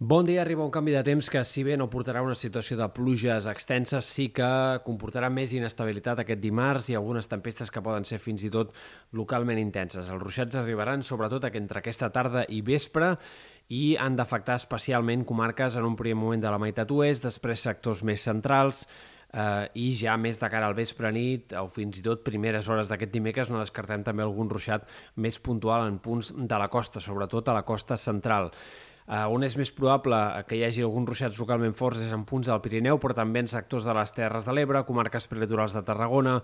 Bon dia, arriba un canvi de temps que, si bé no portarà una situació de pluges extenses, sí que comportarà més inestabilitat aquest dimarts i algunes tempestes que poden ser fins i tot localment intenses. Els ruixats arribaran sobretot entre aquesta tarda i vespre i han d'afectar especialment comarques en un primer moment de la meitat oest, després sectors més centrals, eh, i ja més de cara al vespre nit o fins i tot primeres hores d'aquest dimecres no descartem també algun ruixat més puntual en punts de la costa, sobretot a la costa central. Uh, on és més probable que hi hagi alguns ruixats localment forts és en punts del Pirineu, però també en sectors de les Terres de l'Ebre, comarques prelitorals de Tarragona,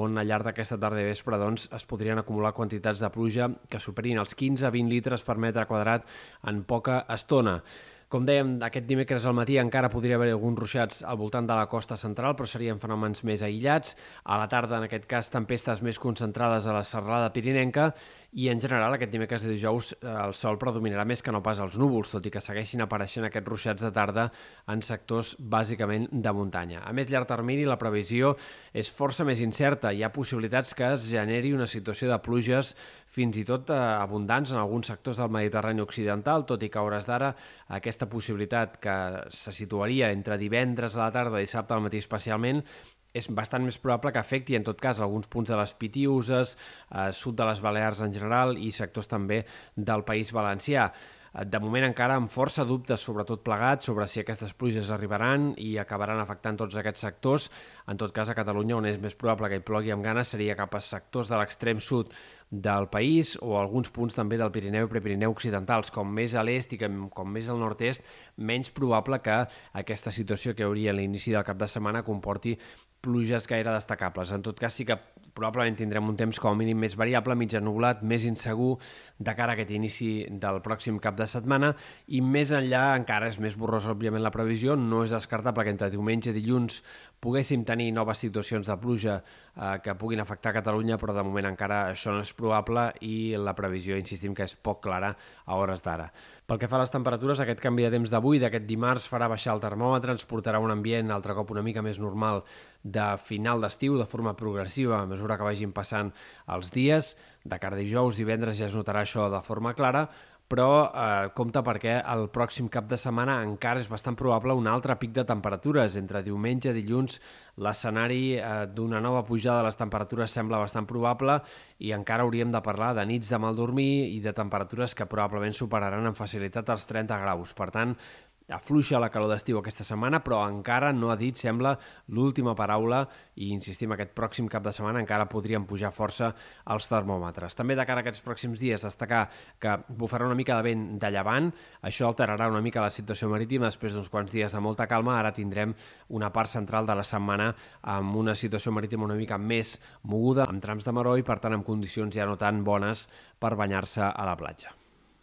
on al llarg d'aquesta tarda i vespre doncs, es podrien acumular quantitats de pluja que superin els 15-20 litres per metre quadrat en poca estona. Com dèiem, aquest dimecres al matí encara podria haver alguns ruixats al voltant de la costa central, però serien fenòmens més aïllats. A la tarda, en aquest cas, tempestes més concentrades a la serralada pirinenca i en general aquest dimecres de dijous eh, el sol predominarà més que no pas els núvols, tot i que segueixin apareixent aquests ruixats de tarda en sectors bàsicament de muntanya. A més, llarg termini, la previsió és força més incerta. Hi ha possibilitats que es generi una situació de pluges fins i tot eh, abundants en alguns sectors del Mediterrani occidental, tot i que a hores d'ara aquesta possibilitat que se situaria entre divendres a la tarda i dissabte al matí especialment és bastant més probable que afecti, en tot cas, alguns punts de les Pitiuses, eh, sud de les Balears en general i sectors també del País Valencià. Eh, de moment encara amb força dubtes, sobretot plegats, sobre si aquestes pluges arribaran i acabaran afectant tots aquests sectors. En tot cas, a Catalunya, on és més probable que hi plogui amb ganes, seria cap a sectors de l'extrem sud del país o alguns punts també del Pirineu i Prepirineu occidentals. Com més a l'est i com més al nord-est, menys probable que aquesta situació que hauria a l'inici del cap de setmana comporti pluges gaire destacables. En tot cas, sí que probablement tindrem un temps com a mínim més variable, mitja nublat, més insegur de cara a aquest inici del pròxim cap de setmana i més enllà encara és més borrosa, òbviament, la previsió. No és descartable que entre diumenge i dilluns poguéssim tenir noves situacions de pluja eh, que puguin afectar Catalunya, però de moment encara això no és probable i la previsió, insistim, que és poc clara a hores d'ara. Pel que fa a les temperatures, aquest canvi de temps d'avui, d'aquest dimarts, farà baixar el termòmetre, ens portarà un ambient altre cop una mica més normal de final d'estiu, de forma progressiva, a mesura que vagin passant els dies. De cara a dijous, divendres ja es notarà això de forma clara, però eh, compte perquè el pròxim cap de setmana encara és bastant probable un altre pic de temperatures. Entre diumenge i dilluns l'escenari eh, d'una nova pujada de les temperatures sembla bastant probable i encara hauríem de parlar de nits de mal dormir i de temperatures que probablement superaran amb facilitat els 30 graus. Per tant, afluixa la calor d'estiu aquesta setmana, però encara no ha dit, sembla, l'última paraula i insistim, aquest pròxim cap de setmana encara podrien pujar força els termòmetres. També de cara a aquests pròxims dies destacar que bufarà una mica de vent de llevant, això alterarà una mica la situació marítima després d'uns quants dies de molta calma, ara tindrem una part central de la setmana amb una situació marítima una mica més moguda, amb trams de maró i per tant amb condicions ja no tan bones per banyar-se a la platja.